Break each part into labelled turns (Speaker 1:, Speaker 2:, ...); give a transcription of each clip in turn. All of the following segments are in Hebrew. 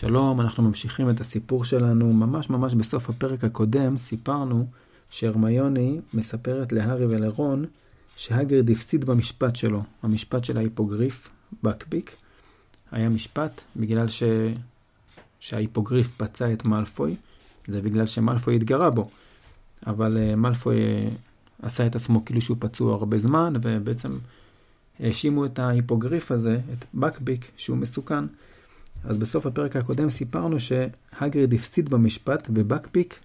Speaker 1: שלום, אנחנו ממשיכים את הסיפור שלנו. ממש ממש בסוף הפרק הקודם סיפרנו שהרמיוני מספרת להארי ולרון שהגריד הפסיד במשפט שלו, המשפט של ההיפוגריף, בקביק. היה משפט בגלל ש... שההיפוגריף פצע את מאלפוי, זה בגלל שמאלפוי התגרה בו. אבל uh, מאלפוי uh, עשה את עצמו כאילו שהוא פצוע הרבה זמן, ובעצם האשימו את ההיפוגריף הזה, את בקביק, שהוא מסוכן. אז בסוף הפרק הקודם סיפרנו שהגריד הפסיד במשפט ובקפיק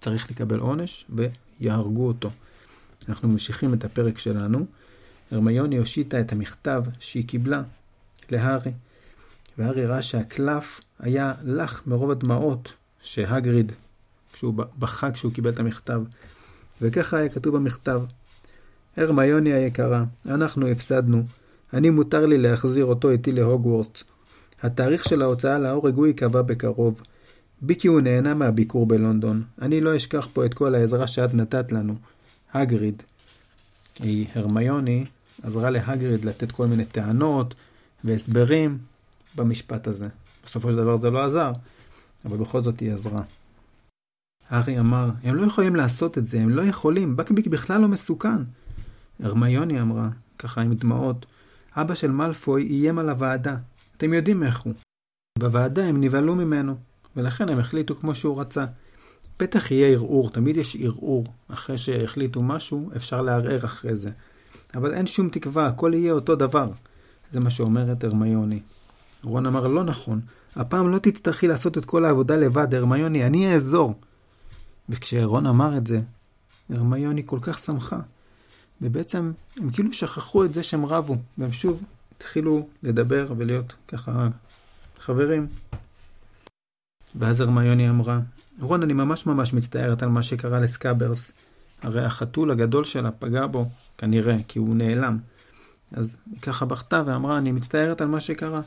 Speaker 1: צריך לקבל עונש ויהרגו אותו. אנחנו ממשיכים את הפרק שלנו. הרמיוני הושיטה את המכתב שהיא קיבלה להארי, והארי ראה שהקלף היה לח מרוב הדמעות שהגריד, כשהוא בכה כשהוא קיבל את המכתב. וככה היה כתוב במכתב: הרמיוני היקרה, אנחנו הפסדנו. אני מותר לי להחזיר אותו איתי להוגוורטס. התאריך של ההוצאה להורג הוא ייקבע בקרוב. ביקי הוא נהנה מהביקור בלונדון. אני לא אשכח פה את כל העזרה שאת נתת לנו. הגריד. היא הרמיוני עזרה להגריד לתת כל מיני טענות והסברים במשפט הזה. בסופו של דבר זה לא עזר, אבל בכל זאת היא עזרה. הארי אמר, הם לא יכולים לעשות את זה, הם לא יכולים, בקביק בכלל לא מסוכן. הרמיוני אמרה, ככה עם דמעות, אבא של מאלפוי איים על הוועדה, אתם יודעים איך הוא. בוועדה הם נבהלו ממנו, ולכן הם החליטו כמו שהוא רצה. בטח יהיה ערעור, תמיד יש ערעור. אחרי שהחליטו משהו, אפשר לערער אחרי זה. אבל אין שום תקווה, הכל יהיה אותו דבר. זה מה שאומרת הרמיוני. רון אמר, לא נכון, הפעם לא תצטרכי לעשות את כל העבודה לבד, הרמיוני, אני אעזור. וכשרון אמר את זה, הרמיוני כל כך שמחה. ובעצם הם כאילו שכחו את זה שהם רבו, והם שוב התחילו לדבר ולהיות ככה חברים. ואז הרמיוני אמרה, רון, אני ממש ממש מצטערת על מה שקרה לסקאברס. הרי החתול הגדול שלה פגע בו, כנראה, כי הוא נעלם. אז היא ככה בכתה ואמרה, אני מצטערת על מה שקרה.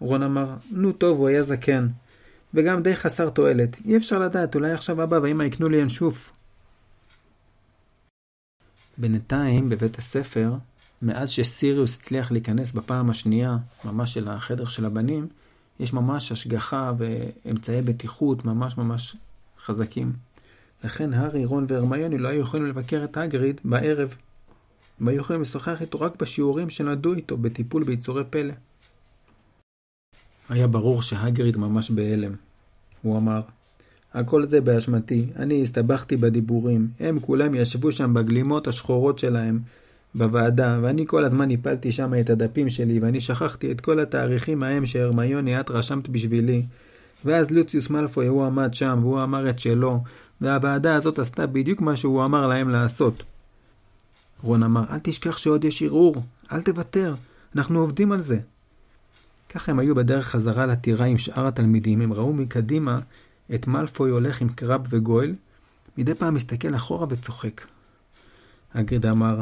Speaker 1: רון אמר, נו טוב, הוא היה זקן. וגם די חסר תועלת. אי אפשר לדעת, אולי עכשיו אבא ואמא יקנו לי ינשוף. בינתיים, בבית הספר, מאז שסיריוס הצליח להיכנס בפעם השנייה, ממש של החדר של הבנים, יש ממש השגחה ואמצעי בטיחות ממש ממש חזקים. לכן הארי, רון והרמיוני לא היו יכולים לבקר את הגריד בערב. הם היו יכולים לשוחח איתו רק בשיעורים שנדעו איתו בטיפול ביצורי פלא. היה ברור שהגריד ממש בהלם. הוא אמר, הכל זה באשמתי, אני הסתבכתי בדיבורים, הם כולם ישבו שם בגלימות השחורות שלהם, בוועדה, ואני כל הזמן הפלתי שם את הדפים שלי, ואני שכחתי את כל התאריכים ההם שהרמיוני את רשמת בשבילי. ואז לוציוס מלפוי הוא עמד שם, והוא אמר את שלו, והוועדה הזאת עשתה בדיוק מה שהוא אמר להם לעשות. רון אמר, אל תשכח שעוד יש ערעור, אל תוותר, אנחנו עובדים על זה. כך הם היו בדרך חזרה לטירה עם שאר התלמידים, הם ראו מקדימה את מלפוי הולך עם קרב וגויל, מדי פעם מסתכל אחורה וצוחק. הגריד אמר,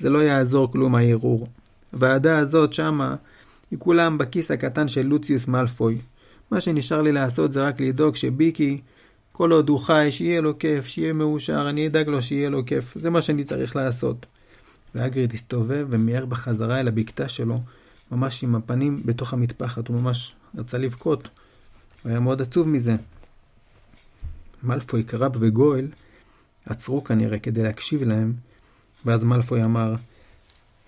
Speaker 1: זה לא יעזור כלום הערעור. הוועדה הזאת שמה היא כולם בכיס הקטן של לוציוס מאלפוי. מה שנשאר לי לעשות זה רק לדאוג שביקי, כל עוד הוא חי, שיהיה לו כיף, שיהיה מאושר, אני אדאג לו שיהיה לו כיף. זה מה שאני צריך לעשות. ואגריד הסתובב ומיהר בחזרה אל הבקתה שלו, ממש עם הפנים בתוך המטפחת, הוא ממש רצה לבכות. הוא היה מאוד עצוב מזה. מאלפוי, קרב וגואל עצרו כנראה כדי להקשיב להם, ואז מלפוי אמר,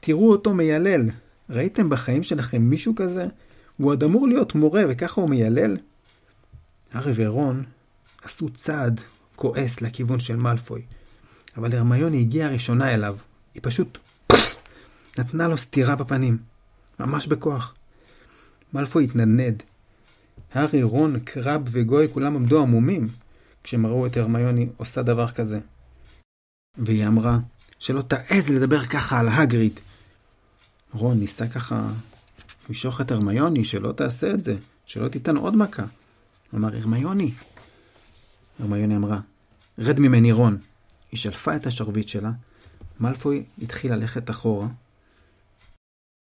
Speaker 1: תראו אותו מיילל. ראיתם בחיים שלכם מישהו כזה? הוא עוד אמור להיות מורה וככה הוא מיילל? הארי ורון עשו צעד כועס לכיוון של מלפוי, אבל הרמיוני הגיעה ראשונה אליו. היא פשוט נתנה לו סטירה בפנים, ממש בכוח. מלפוי התנדנד. הארי, רון, קרב וגוי כולם עמדו עמומים כשהם ראו את הרמיוני עושה דבר כזה. והיא אמרה, שלא תעז לדבר ככה על הגריד. רון ניסה ככה למשוך את הרמיוני, שלא תעשה את זה, שלא תיתן עוד מכה. הוא אמר, הרמיוני. הרמיוני אמרה, רד ממני רון. היא שלפה את השרביט שלה, מלפוי התחיל ללכת אחורה.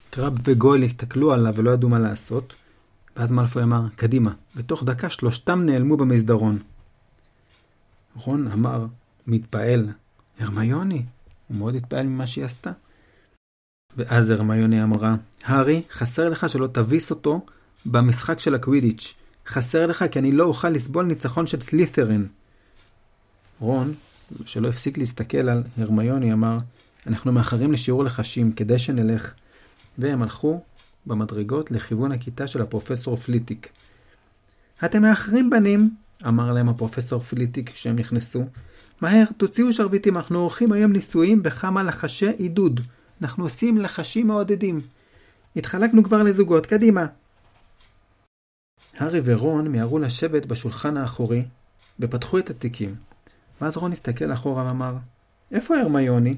Speaker 1: קרב וגויל הסתכלו עליו ולא ידעו מה לעשות, ואז מלפוי אמר, קדימה. בתוך דקה שלושתם נעלמו במסדרון. רון אמר, מתפעל, הרמיוני, הוא מאוד התפעל ממה שהיא עשתה. ואז הרמיוני אמרה, הארי, חסר לך שלא תביס אותו במשחק של הקווידיץ'. חסר לך כי אני לא אוכל לסבול ניצחון של סלית'רין. רון, שלא הפסיק להסתכל על הרמיוני, אמר, אנחנו מאחרים לשיעור לחשים, כדאי שנלך. והם הלכו במדרגות לכיוון הכיתה של הפרופסור פליטיק. אתם מאחרים בנים, אמר להם הפרופסור פליטיק כשהם נכנסו. מהר, תוציאו שרביטים, אנחנו עורכים היום ניסויים בכמה לחשי עידוד. אנחנו עושים לחשים מעודדים. התחלקנו כבר לזוגות, קדימה. הארי ורון מיהרו לשבת בשולחן האחורי, ופתחו את התיקים. ואז רון הסתכל אחורה ואמר, איפה הרמיוני?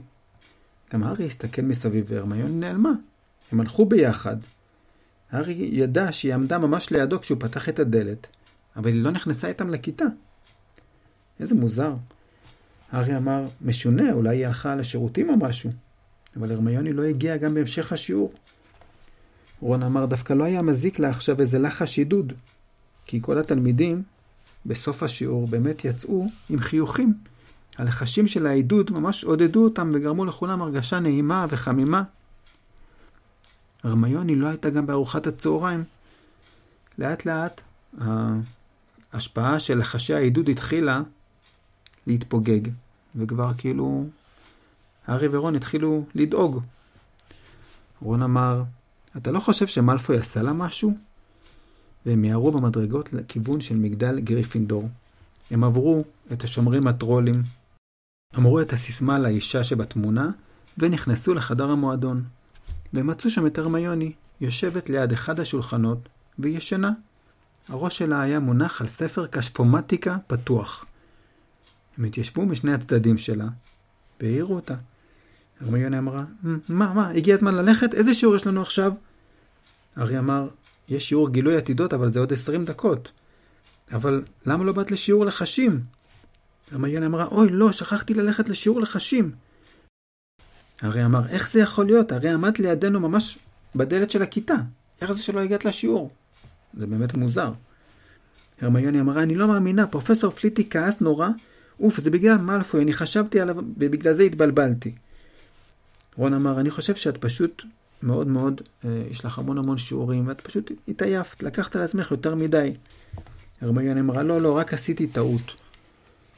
Speaker 1: גם הארי הסתכל מסביב והרמיוני נעלמה. הם הלכו ביחד. הארי ידע שהיא עמדה ממש לידו כשהוא פתח את הדלת, אבל היא לא נכנסה איתם לכיתה. איזה מוזר. הארי אמר, משונה, אולי היא הלכה לשירותים או משהו. אבל הרמיוני לא הגיע גם בהמשך השיעור. רון אמר, דווקא לא היה מזיק לה עכשיו איזה לחש עידוד. כי כל התלמידים, בסוף השיעור, באמת יצאו עם חיוכים. הלחשים של העידוד ממש עודדו אותם וגרמו לכולם הרגשה נעימה וחמימה. הרמיוני לא הייתה גם בארוחת הצהריים. לאט לאט ההשפעה של לחשי העידוד התחילה להתפוגג, וכבר כאילו הארי ורון התחילו לדאוג. רון אמר, אתה לא חושב שמלפוי עשה לה משהו? והם מיהרו במדרגות לכיוון של מגדל גריפינדור. הם עברו את השומרים הטרולים, אמרו את הסיסמה לאישה שבתמונה, ונכנסו לחדר המועדון. והם מצאו שם את הרמיוני, יושבת ליד אחד השולחנות, והיא ישנה. הראש שלה היה מונח על ספר קשפומטיקה פתוח. הם התיישבו משני הצדדים שלה, והעירו אותה. הרמיוני אמרה, מה, מה, הגיע הזמן ללכת? איזה שיעור יש לנו עכשיו? ארי אמר, יש שיעור גילוי עתידות, אבל זה עוד עשרים דקות. אבל למה לא באת לשיעור לחשים? הרמיוני אמרה, אוי, לא, שכחתי ללכת לשיעור לחשים. ארי אמר, איך זה יכול להיות? הרי עמדת לידינו ממש בדלת של הכיתה. איך זה שלא הגעת לשיעור? זה באמת מוזר. הרמיוני אמרה, אני לא מאמינה, פרופסור פליטי כעס נורא. אוף, זה בגלל מאלפוי, אני חשבתי עליו ובגלל זה התבלבלתי. רון אמר, אני חושב שאת פשוט מאוד מאוד, אה, יש לך המון המון שיעורים, ואת פשוט התעייפת, לקחת על עצמך יותר מדי. הרמיוני אמרה, לא, לא, רק עשיתי טעות.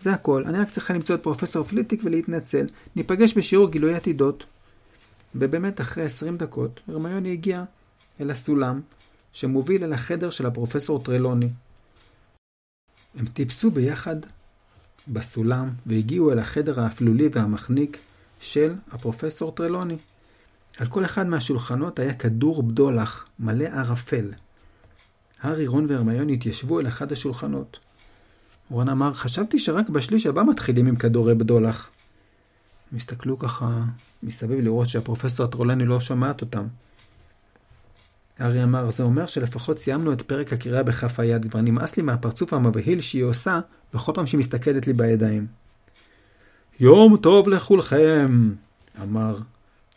Speaker 1: זה הכל, אני רק צריכה למצוא את פרופסור פליטיק ולהתנצל. ניפגש בשיעור גילוי עתידות. ובאמת, אחרי 20 דקות, הרמיוני הגיעה אל הסולם שמוביל אל החדר של הפרופסור טרלוני. הם טיפסו ביחד בסולם והגיעו אל החדר האפלולי והמחניק של הפרופסור טרלוני. על כל אחד מהשולחנות היה כדור בדולח מלא ערפל. הארי, רון והרמיון התיישבו אל אחד השולחנות. רון אמר, חשבתי שרק בשליש הבא מתחילים עם כדורי בדולח. הם הסתכלו ככה מסביב לראות שהפרופסור הטרולני לא שומעת אותם. הארי אמר, זה אומר שלפחות סיימנו את פרק הקריאה בכף היד, כבר נמאס לי מהפרצוף המבהיל שהיא עושה בכל פעם שהיא מסתכלת לי בידיים. יום טוב לכולכם, אמר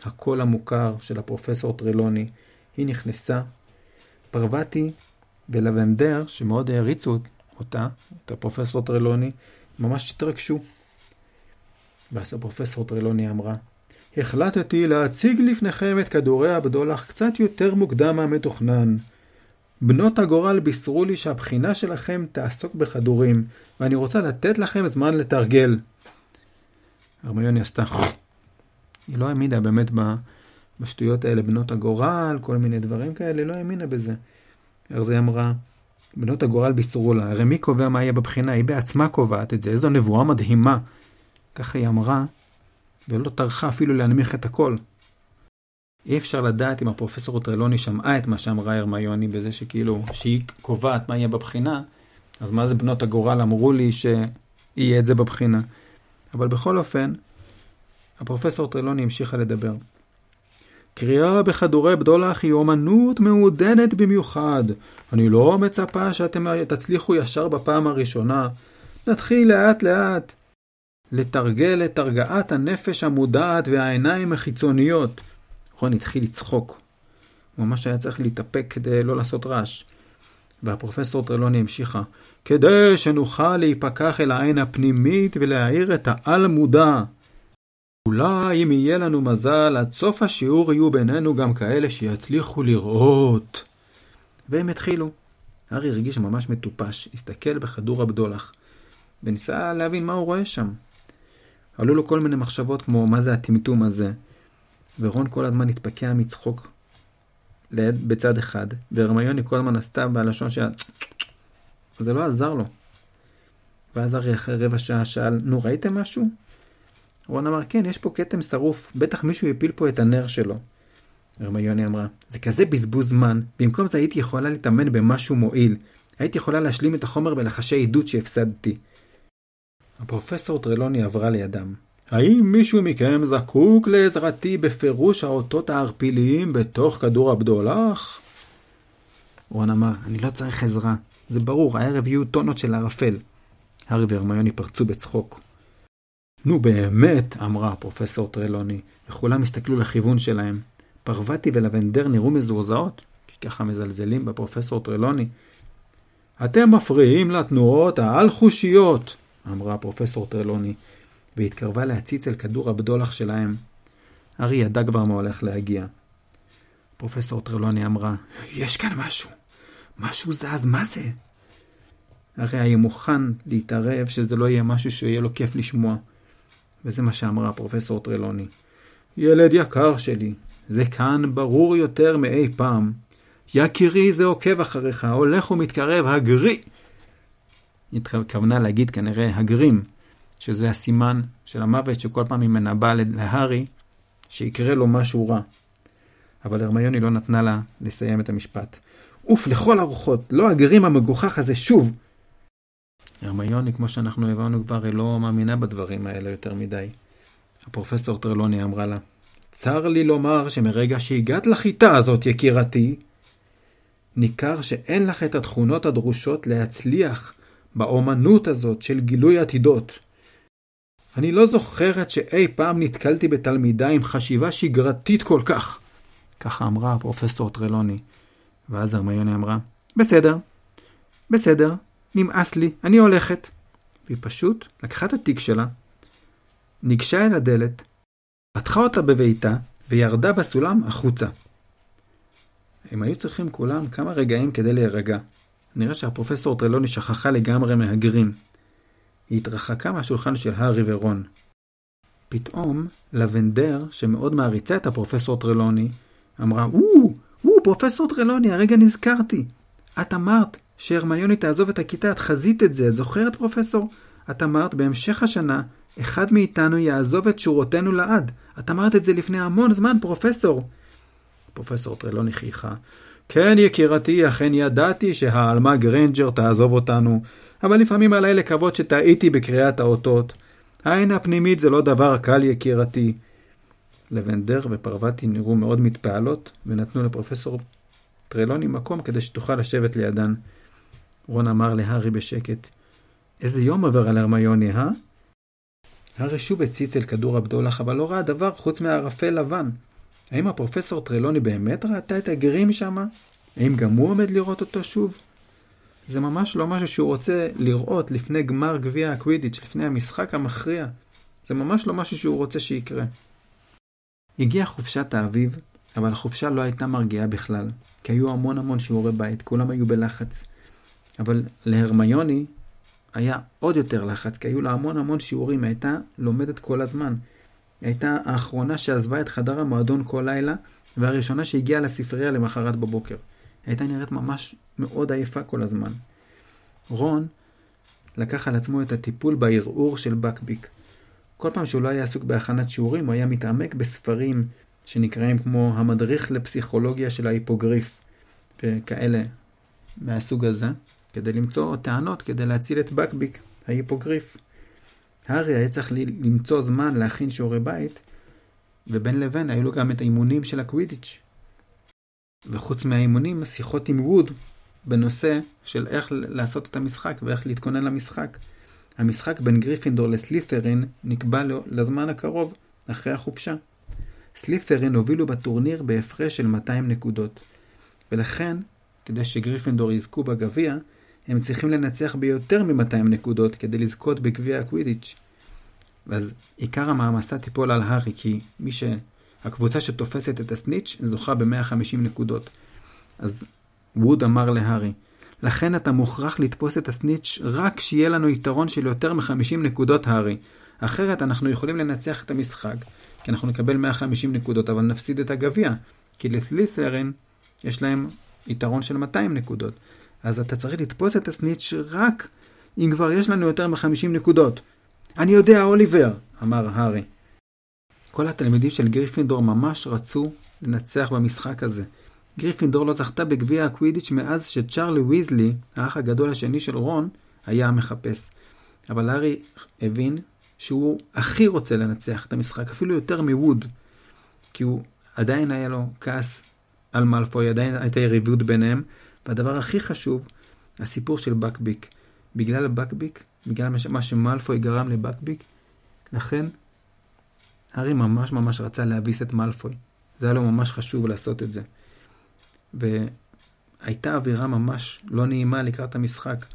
Speaker 1: הקול המוכר של הפרופסור טרלוני. היא נכנסה. פרווטי ולבנדר, שמאוד העריצו אותה, את הפרופסור טרלוני, ממש התרגשו. ואז הפרופסור טרלוני אמרה, החלטתי להציג לפניכם את כדורי הבדולח קצת יותר מוקדם מהמתוכנן. בנות הגורל בישרו לי שהבחינה שלכם תעסוק בכדורים, ואני רוצה לתת לכם זמן לתרגל. הרמיוני עשתה היא לא האמינה באמת בשטויות האלה, בנות הגורל, כל מיני דברים כאלה, לא האמינה בזה. איך זה אמרה? בנות הגורל בישרו לה, הרי מי קובע מה יהיה בבחינה? היא בעצמה קובעת את זה, איזו נבואה מדהימה. ככה היא אמרה, ולא טרחה אפילו להנמיך את הכל. אי אפשר לדעת אם הפרופסור טרלוני שמעה את מה שאמרה הרמיוני בזה שכאילו, שהיא קובעת מה יהיה בבחינה, אז מה זה בנות הגורל אמרו לי שיהיה את זה בבחינה. אבל בכל אופן, הפרופסור טרלוני המשיכה לדבר. קריאה בכדורי בדולח היא אומנות מעודנת במיוחד. אני לא מצפה שאתם תצליחו ישר בפעם הראשונה. נתחיל לאט לאט. לתרגל את הרגעת הנפש המודעת והעיניים החיצוניות. רון התחיל לצחוק. הוא ממש היה צריך להתאפק כדי לא לעשות רעש. והפרופסור טרלוני המשיכה, כדי שנוכל להיפקח אל העין הפנימית ולהאיר את העל-מודע. אולי אם יהיה לנו מזל, עד סוף השיעור יהיו בינינו גם כאלה שיצליחו לראות. והם התחילו. הארי הרגיש ממש מטופש, הסתכל בכדור הבדולח, וניסה להבין מה הוא רואה שם. עלו לו כל מיני מחשבות כמו מה זה הטמטום הזה, ורון כל הזמן התפקע מצחוק בצד אחד, והרמיוני כל הזמן עשתה בלשון שלה, זה לא עזר לו. ואז ארי אחרי רבע שעה שאל, נו ראיתם משהו? רון אמר, כן, יש פה כתם שרוף, בטח מישהו הפיל פה את הנר שלו. הרמיוני אמרה, זה כזה בזבוז זמן, במקום זה הייתי יכולה להתאמן במשהו מועיל. הייתי יכולה להשלים את החומר בלחשי עדות שהפסדתי. הפרופסור טרלוני עברה לידם. האם מישהו מכם זקוק לעזרתי בפירוש האותות הערפיליים בתוך כדור הבדולח? רון אמר, אני לא צריך עזרה. זה ברור, הערב יהיו טונות של ערפל. הארי והרמיוני פרצו בצחוק. נו באמת, אמרה הפרופסור טרלוני, וכולם הסתכלו לכיוון שלהם. פרווטי ולבנדר נראו מזועזעות, כי ככה מזלזלים בפרופסור טרלוני. אתם מפריעים לתנועות העל-חושיות, אמרה הפרופסור טרלוני, והתקרבה להציץ אל כדור הבדולח שלהם. ארי ידע כבר מה הולך להגיע. פרופסור טרלוני אמרה, יש כאן משהו. משהו זז, מה זה? הרי היה מוכן להתערב שזה לא יהיה משהו שיהיה לו כיף לשמוע. וזה מה שאמרה פרופסור טרלוני. ילד יקר שלי, זה כאן ברור יותר מאי פעם. יקירי זה עוקב אחריך, הולך ומתקרב, הגרי! התכוונה להגיד כנראה הגרים, שזה הסימן של המוות שכל פעם היא מנבאה להארי שיקרה לו משהו רע. אבל הרמיוני לא נתנה לה לסיים את המשפט. אוף, לכל הרוחות, לא הגרים המגוחך הזה שוב! הרמיוני, כמו שאנחנו הבנו כבר, היא לא מאמינה בדברים האלה יותר מדי. הפרופסור טרלוני אמרה לה, צר לי לומר שמרגע שהגעת לכיתה הזאת, יקירתי, ניכר שאין לך את התכונות הדרושות להצליח באומנות הזאת של גילוי עתידות. אני לא זוכרת שאי פעם נתקלתי בתלמידה עם חשיבה שגרתית כל כך. ככה אמרה הפרופסור טרלוני. ואז הרמיוני אמרה, בסדר, בסדר, נמאס לי, אני הולכת. והיא פשוט לקחה את התיק שלה, ניגשה אל הדלת, פתחה אותה בביתה וירדה בסולם החוצה. הם היו צריכים כולם כמה רגעים כדי להירגע. נראה שהפרופסור טרלוני שכחה לגמרי מהגרים. היא התרחקה מהשולחן של הארי ורון. פתאום, לבנדר, שמאוד מעריצה את הפרופסור טרלוני, אמרה, או, או, פרופסור טרלוני, הרגע נזכרתי. את אמרת שהרמיוני תעזוב את הכיתה, את חזית את זה, את זוכרת פרופסור? את אמרת בהמשך השנה, אחד מאיתנו יעזוב את שורותינו לעד. את אמרת את זה לפני המון זמן, פרופסור. פרופסור טרלוני חייכה. כן, יקירתי, אכן ידעתי שהעלמה גרנג'ר תעזוב אותנו, אבל לפעמים עליי לקוות שטעיתי בקריאת האותות. העין הפנימית זה לא דבר קל, יקירתי. לבנדר ופרווטי נראו מאוד מתפעלות, ונתנו לפרופסור טרלוני מקום כדי שתוכל לשבת לידן. רון אמר להארי בשקט, איזה יום עובר על הרמיוני, אה? הארי שוב הציץ אל כדור הבדולח, אבל לא ראה דבר חוץ מהערפל לבן. האם הפרופסור טרלוני באמת ראתה את הגרים שם? האם גם הוא עומד לראות אותו שוב? זה ממש לא משהו שהוא רוצה לראות לפני גמר גביע הקווידיץ', לפני המשחק המכריע. זה ממש לא משהו שהוא רוצה שיקרה. הגיעה חופשת האביב, אבל החופשה לא הייתה מרגיעה בכלל, כי היו המון המון שיעורי בית, כולם היו בלחץ. אבל להרמיוני היה עוד יותר לחץ, כי היו לה המון המון שיעורים, הייתה לומדת כל הזמן. היא הייתה האחרונה שעזבה את חדר המועדון כל לילה, והראשונה שהגיעה לספרייה למחרת בבוקר. היא הייתה נראית ממש מאוד עייפה כל הזמן. רון לקח על עצמו את הטיפול בערעור של בקביק. כל פעם שהוא לא היה עסוק בהכנת שיעורים, הוא היה מתעמק בספרים שנקראים כמו המדריך לפסיכולוגיה של ההיפוגריף, וכאלה מהסוג הזה. כדי למצוא טענות כדי להציל את בקביק, ההיפוגריף. הארי היה צריך למצוא זמן להכין שיעורי בית, ובין לבין היו לו גם את האימונים של הקווידיץ'. וחוץ מהאימונים, השיחות עם ווד בנושא של איך לעשות את המשחק ואיך להתכונן למשחק. המשחק בין גריפינדור לסלית'רין נקבע לזמן הקרוב, אחרי החופשה. סלית'רין הובילו בטורניר בהפרש של 200 נקודות, ולכן, כדי שגריפינדור יזכו בגביע, הם צריכים לנצח ביותר מ-200 נקודות כדי לזכות בגביע הקווידיץ'. ואז עיקר המעמסה תיפול על הארי, כי מי ש... הקבוצה שתופסת את הסניץ' זוכה ב-150 נקודות. אז ווד אמר להארי, לכן אתה מוכרח לתפוס את הסניץ' רק כשיהיה לנו יתרון של יותר מ-50 נקודות הארי. אחרת אנחנו יכולים לנצח את המשחק, כי אנחנו נקבל 150 נקודות, אבל נפסיד את הגביע. כי לסליסרין יש להם יתרון של 200 נקודות. אז אתה צריך לתפוס את הסניץ' רק אם כבר יש לנו יותר מ-50 נקודות. אני יודע, אוליבר, אמר הארי. כל התלמידים של גריפינדור ממש רצו לנצח במשחק הזה. גריפינדור לא זכתה בגביע הקווידיץ' מאז שצ'ארלי ויזלי, האח הגדול השני של רון, היה המחפש. אבל הארי הבין שהוא הכי רוצה לנצח את המשחק, אפילו יותר מווד. כי הוא עדיין היה לו כעס על מאלפוי, עדיין הייתה יריבות ביניהם, והדבר הכי חשוב, הסיפור של בקביק. בגלל בקביק, בגלל מה שמאלפוי גרם לבקביק, לכן הארי ממש ממש רצה להביס את מאלפוי. זה היה לו ממש חשוב לעשות את זה. והייתה אווירה ממש לא נעימה לקראת המשחק.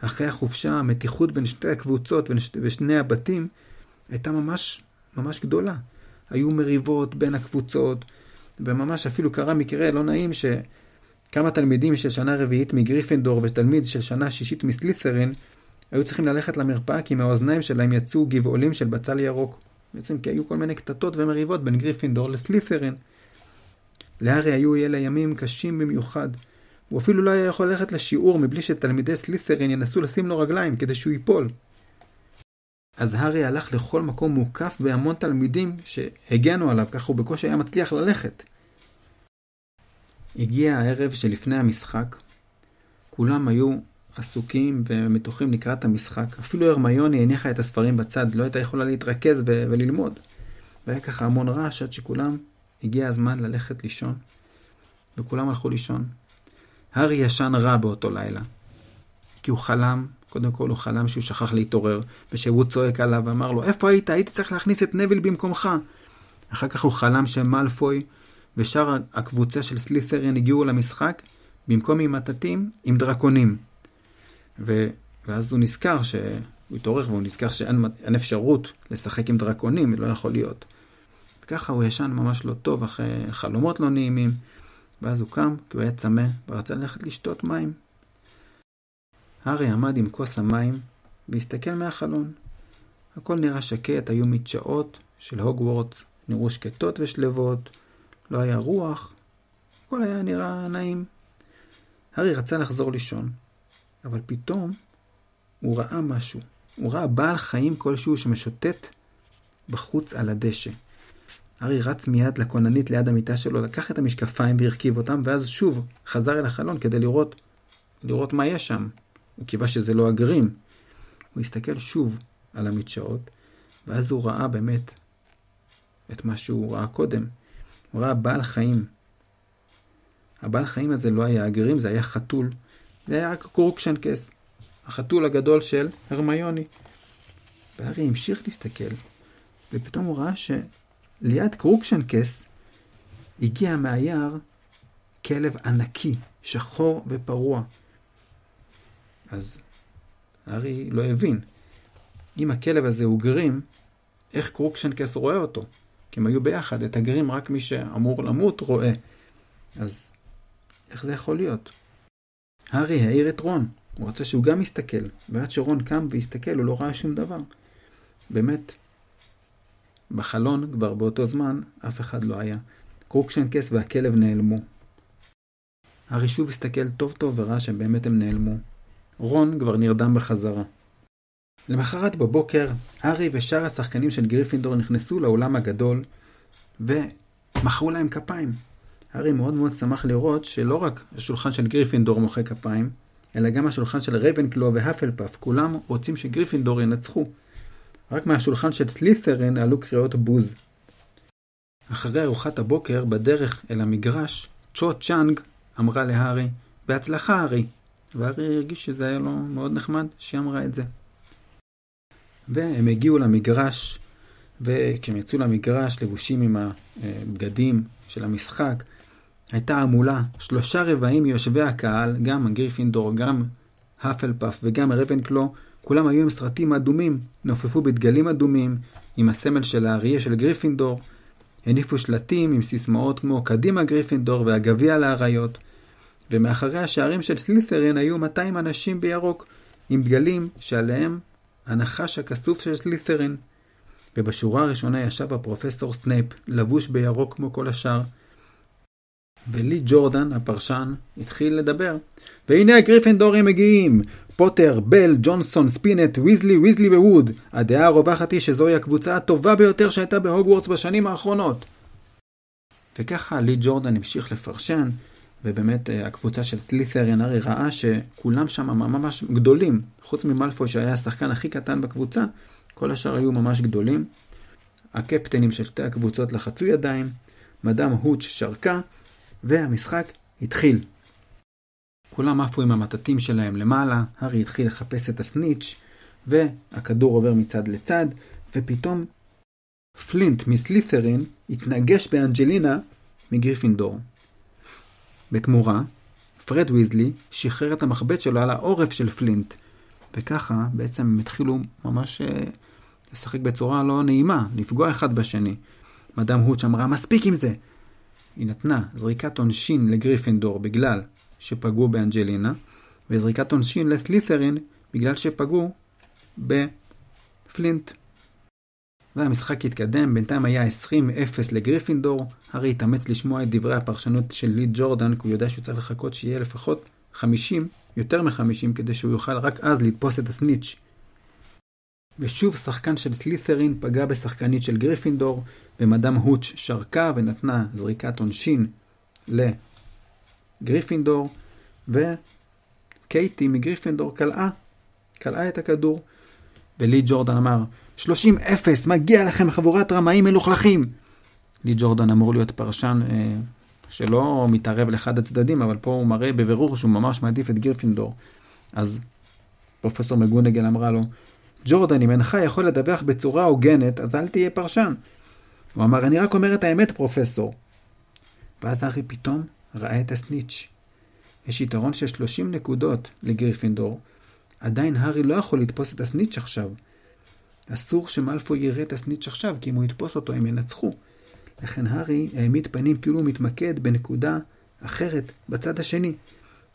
Speaker 1: אחרי החופשה, המתיחות בין שתי הקבוצות ושני הבתים הייתה ממש ממש גדולה. היו מריבות בין הקבוצות, וממש אפילו קרה מקרה לא נעים שכמה תלמידים של שנה רביעית מגריפנדור ותלמיד של שנה שישית מסלית'רין היו צריכים ללכת למרפאה כי מהאוזניים שלהם יצאו גבעולים של בצל ירוק. בעצם כי היו כל מיני קטטות ומריבות בין גריפינדור לסלית'רין. להארי היו אלה ימים קשים במיוחד. הוא אפילו לא היה יכול ללכת לשיעור מבלי שתלמידי סלית'רין ינסו לשים לו רגליים כדי שהוא ייפול. אז הארי הלך לכל מקום מוקף בהמון תלמידים שהגנו עליו, ככה הוא בקושי היה מצליח ללכת. הגיע הערב שלפני המשחק, כולם היו עסוקים ומתוחים לקראת המשחק. אפילו הרמיוני הניחה את הספרים בצד, לא הייתה יכולה להתרכז ו- וללמוד. והיה ככה המון רעש עד שכולם, הגיע הזמן ללכת לישון. וכולם הלכו לישון. הארי ישן רע באותו לילה. כי הוא חלם, קודם כל הוא חלם שהוא שכח להתעורר, ושהוא צועק עליו ואמר לו, איפה היית? הייתי צריך להכניס את נביל במקומך. אחר כך הוא חלם שמאלפוי ושאר הקבוצה של סלית'רין הגיעו למשחק, במקום עם מטאטים, עם דרקונים. ו... ואז הוא נזכר ש... הוא התעורר והוא נזכר שאין אפשרות לשחק עם דרקונים, לא יכול להיות. וככה הוא ישן ממש לא טוב, אחרי חלומות לא נעימים, ואז הוא קם, כי הוא היה צמא, ורצה ללכת לשתות מים. הארי עמד עם כוס המים, והסתכל מהחלון. הכל נראה שקט, היו מדשאות של הוגוורטס, נראו שקטות ושלוות, לא היה רוח, הכל היה נראה נעים. הארי רצה לחזור לישון, אבל פתאום הוא ראה משהו. הוא ראה בעל חיים כלשהו שמשוטט בחוץ על הדשא. ארי רץ מיד לכוננית ליד המיטה שלו, לקח את המשקפיים והרכיב אותם, ואז שוב חזר אל החלון כדי לראות, לראות מה יש שם. הוא קיווה שזה לא הגרים. הוא הסתכל שוב על המדשאות, ואז הוא ראה באמת את מה שהוא ראה קודם. הוא ראה בעל חיים. הבעל חיים הזה לא היה הגרים, זה היה חתול זה היה קרוקשנקס, החתול הגדול של הרמיוני. והארי המשיך להסתכל, ופתאום הוא ראה שליד קרוקשנקס הגיע מהיער כלב ענקי, שחור ופרוע. אז הארי לא הבין. אם הכלב הזה הוא גרים, איך קרוקשנקס רואה אותו? כי הם היו ביחד, את הגרים רק מי שאמור למות רואה. אז איך זה יכול להיות? הארי העיר את רון, הוא רצה שהוא גם יסתכל, ועד שרון קם והסתכל הוא לא ראה שום דבר. באמת, בחלון כבר באותו זמן אף אחד לא היה. קרוקשנקס והכלב נעלמו. הארי שוב הסתכל טוב טוב וראה שבאמת הם נעלמו. רון כבר נרדם בחזרה. למחרת בבוקר, הארי ושאר השחקנים של גריפינדור נכנסו לאולם הגדול ומחאו להם כפיים. הארי מאוד מאוד שמח לראות שלא רק השולחן של גריפינדור מוחא כפיים, אלא גם השולחן של רייבנקלו והפלפאף, כולם רוצים שגריפינדור ינצחו. רק מהשולחן של סלית'רין עלו קריאות בוז. אחרי ארוחת הבוקר, בדרך אל המגרש, צ'ו צ'אנג אמרה להארי, בהצלחה הארי. והארי הרגיש שזה היה לו מאוד נחמד שהיא אמרה את זה. והם הגיעו למגרש, וכשהם יצאו למגרש לבושים עם הבגדים של המשחק, הייתה המולה, שלושה רבעים מיושבי הקהל, גם גריפינדור, גם הפלפאף וגם רבנקלו, כולם היו עם סרטים אדומים, נופפו בדגלים אדומים, עם הסמל של האריה של גריפינדור, הניפו שלטים עם סיסמאות כמו קדימה גריפינדור והגביע לאריות. ומאחורי השערים של סלית'רין היו 200 אנשים בירוק, עם דגלים שעליהם הנחש הכסוף של סלית'רין. ובשורה הראשונה ישב הפרופסור סנייפ, לבוש בירוק כמו כל השאר. ולי ג'ורדן, הפרשן, התחיל לדבר. והנה הגריפנדורים מגיעים! פוטר, בל, ג'ונסון, ספינט, ויזלי, ויזלי וווד. הדעה הרווחת היא שזוהי הקבוצה הטובה ביותר שהייתה בהוגוורטס בשנים האחרונות. וככה לי ג'ורדן המשיך לפרשן, ובאמת אה, הקבוצה של סלית'ריאן ארי ראה שכולם שם ממש גדולים, חוץ ממלפוי שהיה השחקן הכי קטן בקבוצה, כל השאר היו ממש גדולים. הקפטנים של שתי הקבוצות לחצו ידיים, מדאם הוץ' שרקה, והמשחק התחיל. כולם עפו עם המטטים שלהם למעלה, הארי התחיל לחפש את הסניץ', והכדור עובר מצד לצד, ופתאום פלינט מסלית'רין התנגש באנג'לינה מגריפינדור. בתמורה, פרד ויזלי שחרר את המחבט שלו על העורף של פלינט, וככה בעצם הם התחילו ממש אה, לשחק בצורה לא נעימה, לפגוע אחד בשני. מדאם הוץ' אמרה, מספיק עם זה! היא נתנה זריקת עונשין לגריפינדור בגלל שפגעו באנג'לינה, וזריקת עונשין לסלית'רין בגלל שפגעו בפלינט. והמשחק התקדם, בינתיים היה 20-0 לגריפינדור, הארי התאמץ לשמוע את דברי הפרשנות של לי ג'ורדן, כי הוא יודע שהוא צריך לחכות שיהיה לפחות 50, יותר מ-50, כדי שהוא יוכל רק אז לתפוס את הסניץ'. ושוב שחקן של סלית'רין פגע בשחקנית של גריפינדור, ומדאם הוץ' שרקה ונתנה זריקת עונשין לגריפינדור, וקייטי מגריפינדור קלעה, קלעה את הכדור. ולי ג'ורדן אמר, 30-0, מגיע לכם חבורת רמאים מלוכלכים. לי ג'ורדן אמור להיות פרשן אה, שלא מתערב לאחד הצדדים, אבל פה הוא מראה בבירור שהוא ממש מעדיף את גריפינדור. אז פרופסור מקגונגל אמרה לו, ג'ורדן, אם אינך יכול לדווח בצורה הוגנת, אז אל תהיה פרשן. הוא אמר, אני רק אומר את האמת, פרופסור. ואז הארי פתאום ראה את הסניץ'. יש יתרון של 30 נקודות לגריפינדור. עדיין הארי לא יכול לתפוס את הסניץ' עכשיו. אסור שמלפוי יראה את הסניץ' עכשיו, כי אם הוא יתפוס אותו הם ינצחו. לכן הארי העמיד פנים כאילו הוא מתמקד בנקודה אחרת בצד השני.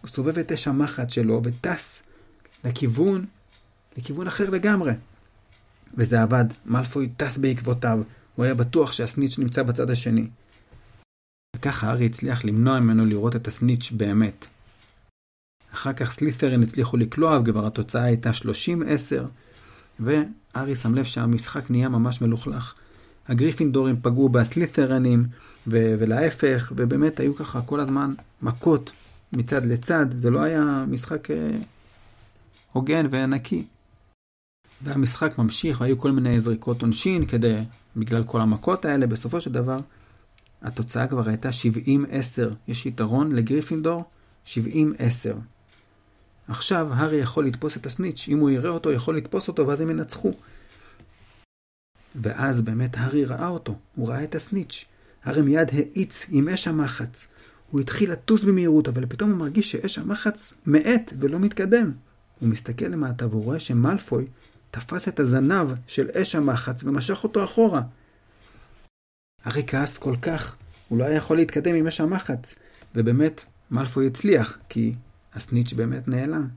Speaker 1: הוא סובב את אש המחט שלו וטס לכיוון, לכיוון אחר לגמרי. וזה עבד, מלפוי טס בעקבותיו, הוא היה בטוח שהסניץ' נמצא בצד השני. וככה הארי הצליח למנוע ממנו לראות את הסניץ' באמת. אחר כך סלית'רין הצליחו לקלוע, וכבר התוצאה הייתה 30-10, וארי שם לב שהמשחק נהיה ממש מלוכלך. הגריפינדורים פגעו בסלית'רנים, ו- ולהפך, ובאמת היו ככה כל הזמן מכות מצד לצד, זה לא היה משחק אה, הוגן ונקי. והמשחק ממשיך, והיו כל מיני זריקות עונשין כדי, בגלל כל המכות האלה, בסופו של דבר, התוצאה כבר הייתה 70-10. יש יתרון לגריפינדור, 70-10. עכשיו הארי יכול לתפוס את הסניץ', אם הוא יראה אותו, יכול לתפוס אותו, ואז הם ינצחו. ואז באמת הארי ראה אותו, הוא ראה את הסניץ'. הארי מיד האיץ עם אש המחץ. הוא התחיל לטוס במהירות, אבל פתאום הוא מרגיש שאש המחץ מאט ולא מתקדם. הוא מסתכל למטה והוא רואה שמלפוי תפס את הזנב של אש המחץ ומשך אותו אחורה. הארי כעס כל כך, הוא לא היה יכול להתקדם עם אש המחץ. ובאמת, מלפוי הצליח, כי הסניץ' באמת נעלם.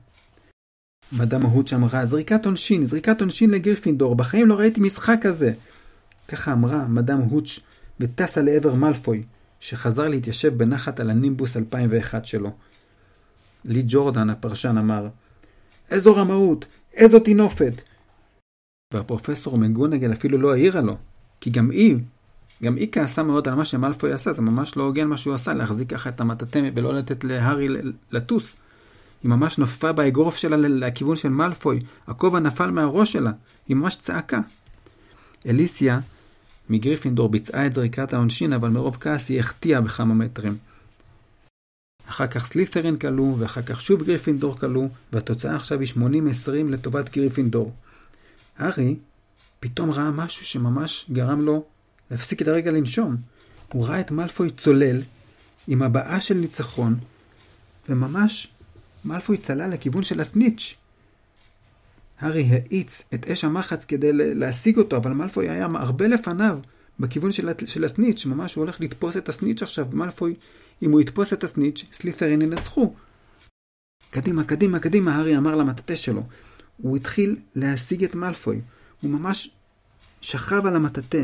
Speaker 1: מדאם ההוץ' אמרה, זריקת עונשין, זריקת עונשין לגריפינדור, בחיים לא ראיתי משחק כזה. ככה אמרה מדאם הוץ' וטסה לעבר מלפוי, שחזר להתיישב בנחת על הנימבוס 2001 שלו. לי ג'ורדן, הפרשן, אמר, איזו רמאות, איזו טינופת. והפרופסור מגונגל אפילו לא העירה לו, כי גם היא, גם היא כעסה מאוד על מה שמלפוי עשה, זה ממש לא הוגן מה שהוא עשה, להחזיק ככה את המטאטא ולא לתת להארי לטוס. היא ממש נופפה באגרוף שלה לכיוון של מאלפוי, הכובע נפל מהראש שלה, היא ממש צעקה. אליסיה מגריפינדור ביצעה את זריקת העונשין, אבל מרוב כעס היא החטיאה בכמה מטרים. אחר כך סלית'רין קלעו, ואחר כך שוב גריפינדור קלעו, והתוצאה עכשיו היא 80-20 לטובת גריפינדור. הארי פתאום ראה משהו שממש גרם לו להפסיק את הרגע לנשום. הוא ראה את מאלפוי צולל עם הבעה של ניצחון, וממש מאלפוי צלל לכיוון של הסניץ'. הארי האיץ את אש המחץ כדי להשיג אותו, אבל מאלפוי היה הרבה לפניו בכיוון של, של הסניץ', ממש הוא הולך לתפוס את הסניץ' עכשיו, מאלפוי אם הוא יתפוס את הסניץ', סלית'רין ינצחו. קדימה, קדימה, קדימה, הארי אמר למטאטה שלו. הוא התחיל להשיג את מאלפוי. הוא ממש שכב על המטאטה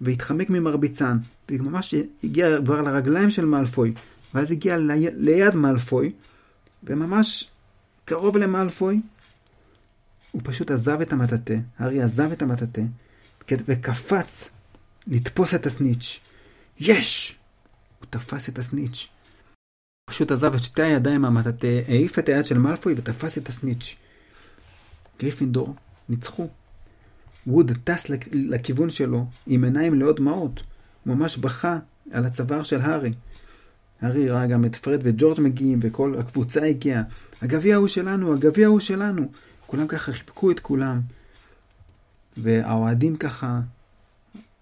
Speaker 1: והתחמק ממרביצן, וממש הגיע כבר לרגליים של מאלפוי, ואז הגיע לי, ליד מאלפוי, וממש קרוב למאלפוי, הוא פשוט עזב את המטאטה, הארי עזב את המטאטה, וקפץ לתפוס את הסניץ'. יש! הוא תפס את הסניץ'. פשוט עזב את שתי הידיים מהמטאטה, העיף את היד של מאלפוי ותפס את הסניץ'. גריפינדור ניצחו. ווד טס לכיוון שלו עם עיניים מלאות דמעות. הוא ממש בכה על הצוואר של הארי. הארי ראה גם את פרד וג'ורג' מגיעים וכל הקבוצה הגיעה. הגביע הוא שלנו, הגביע הוא שלנו. כולם ככה חיבקו את כולם. והאוהדים ככה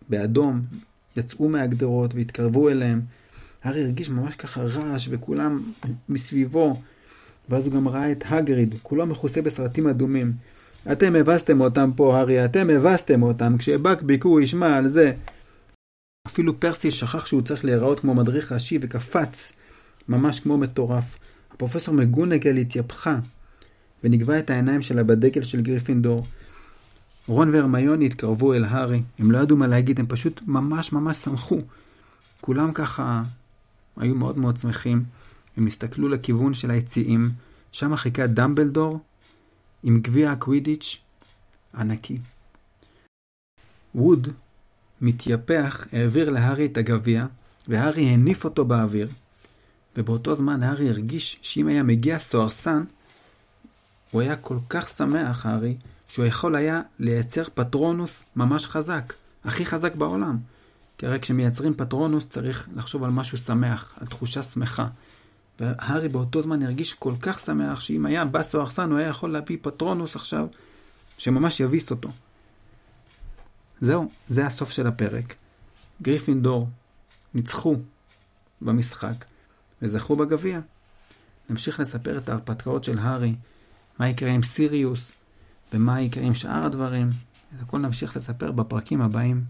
Speaker 1: באדום יצאו מהגדרות והתקרבו אליהם. הארי הרגיש ממש ככה רעש וכולם מסביבו. ואז הוא גם ראה את הגריד, כולו מכוסה בסרטים אדומים. אתם הבסתם אותם פה, הארי, אתם הבסתם אותם, כשבק ביקור ישמע על זה. אפילו פרסי שכח שהוא צריך להיראות כמו מדריך ראשי וקפץ, ממש כמו מטורף. הפרופסור מגונגל התייפחה, ונגבה את העיניים שלה בדגל של גריפינדור. רון והרמיוני התקרבו אל הארי, הם לא ידעו מה להגיד, הם פשוט ממש ממש שמחו. כולם ככה היו מאוד מאוד שמחים, הם הסתכלו לכיוון של היציאים, שם חיכה דמבלדור עם גביע הקווידיץ' ענקי. ווד, מתייפח, העביר להארי את הגביע, והארי הניף אותו באוויר, ובאותו זמן הארי הרגיש שאם היה מגיע סוהרסן, הוא היה כל כך שמח, הארי, שהוא יכול היה לייצר פטרונוס ממש חזק, הכי חזק בעולם. כי הרי כשמייצרים פטרונוס צריך לחשוב על משהו שמח, על תחושה שמחה. והארי באותו זמן הרגיש כל כך שמח שאם היה בא סוהרסן הוא היה יכול להביא פטרונוס עכשיו שממש יביס אותו. זהו, זה הסוף של הפרק. גריפינדור ניצחו במשחק וזכו בגביע. נמשיך לספר את ההרפתקאות של הארי, מה יקרה עם סיריוס ומה יקרה עם שאר הדברים. את הכל נמשיך לספר בפרקים הבאים.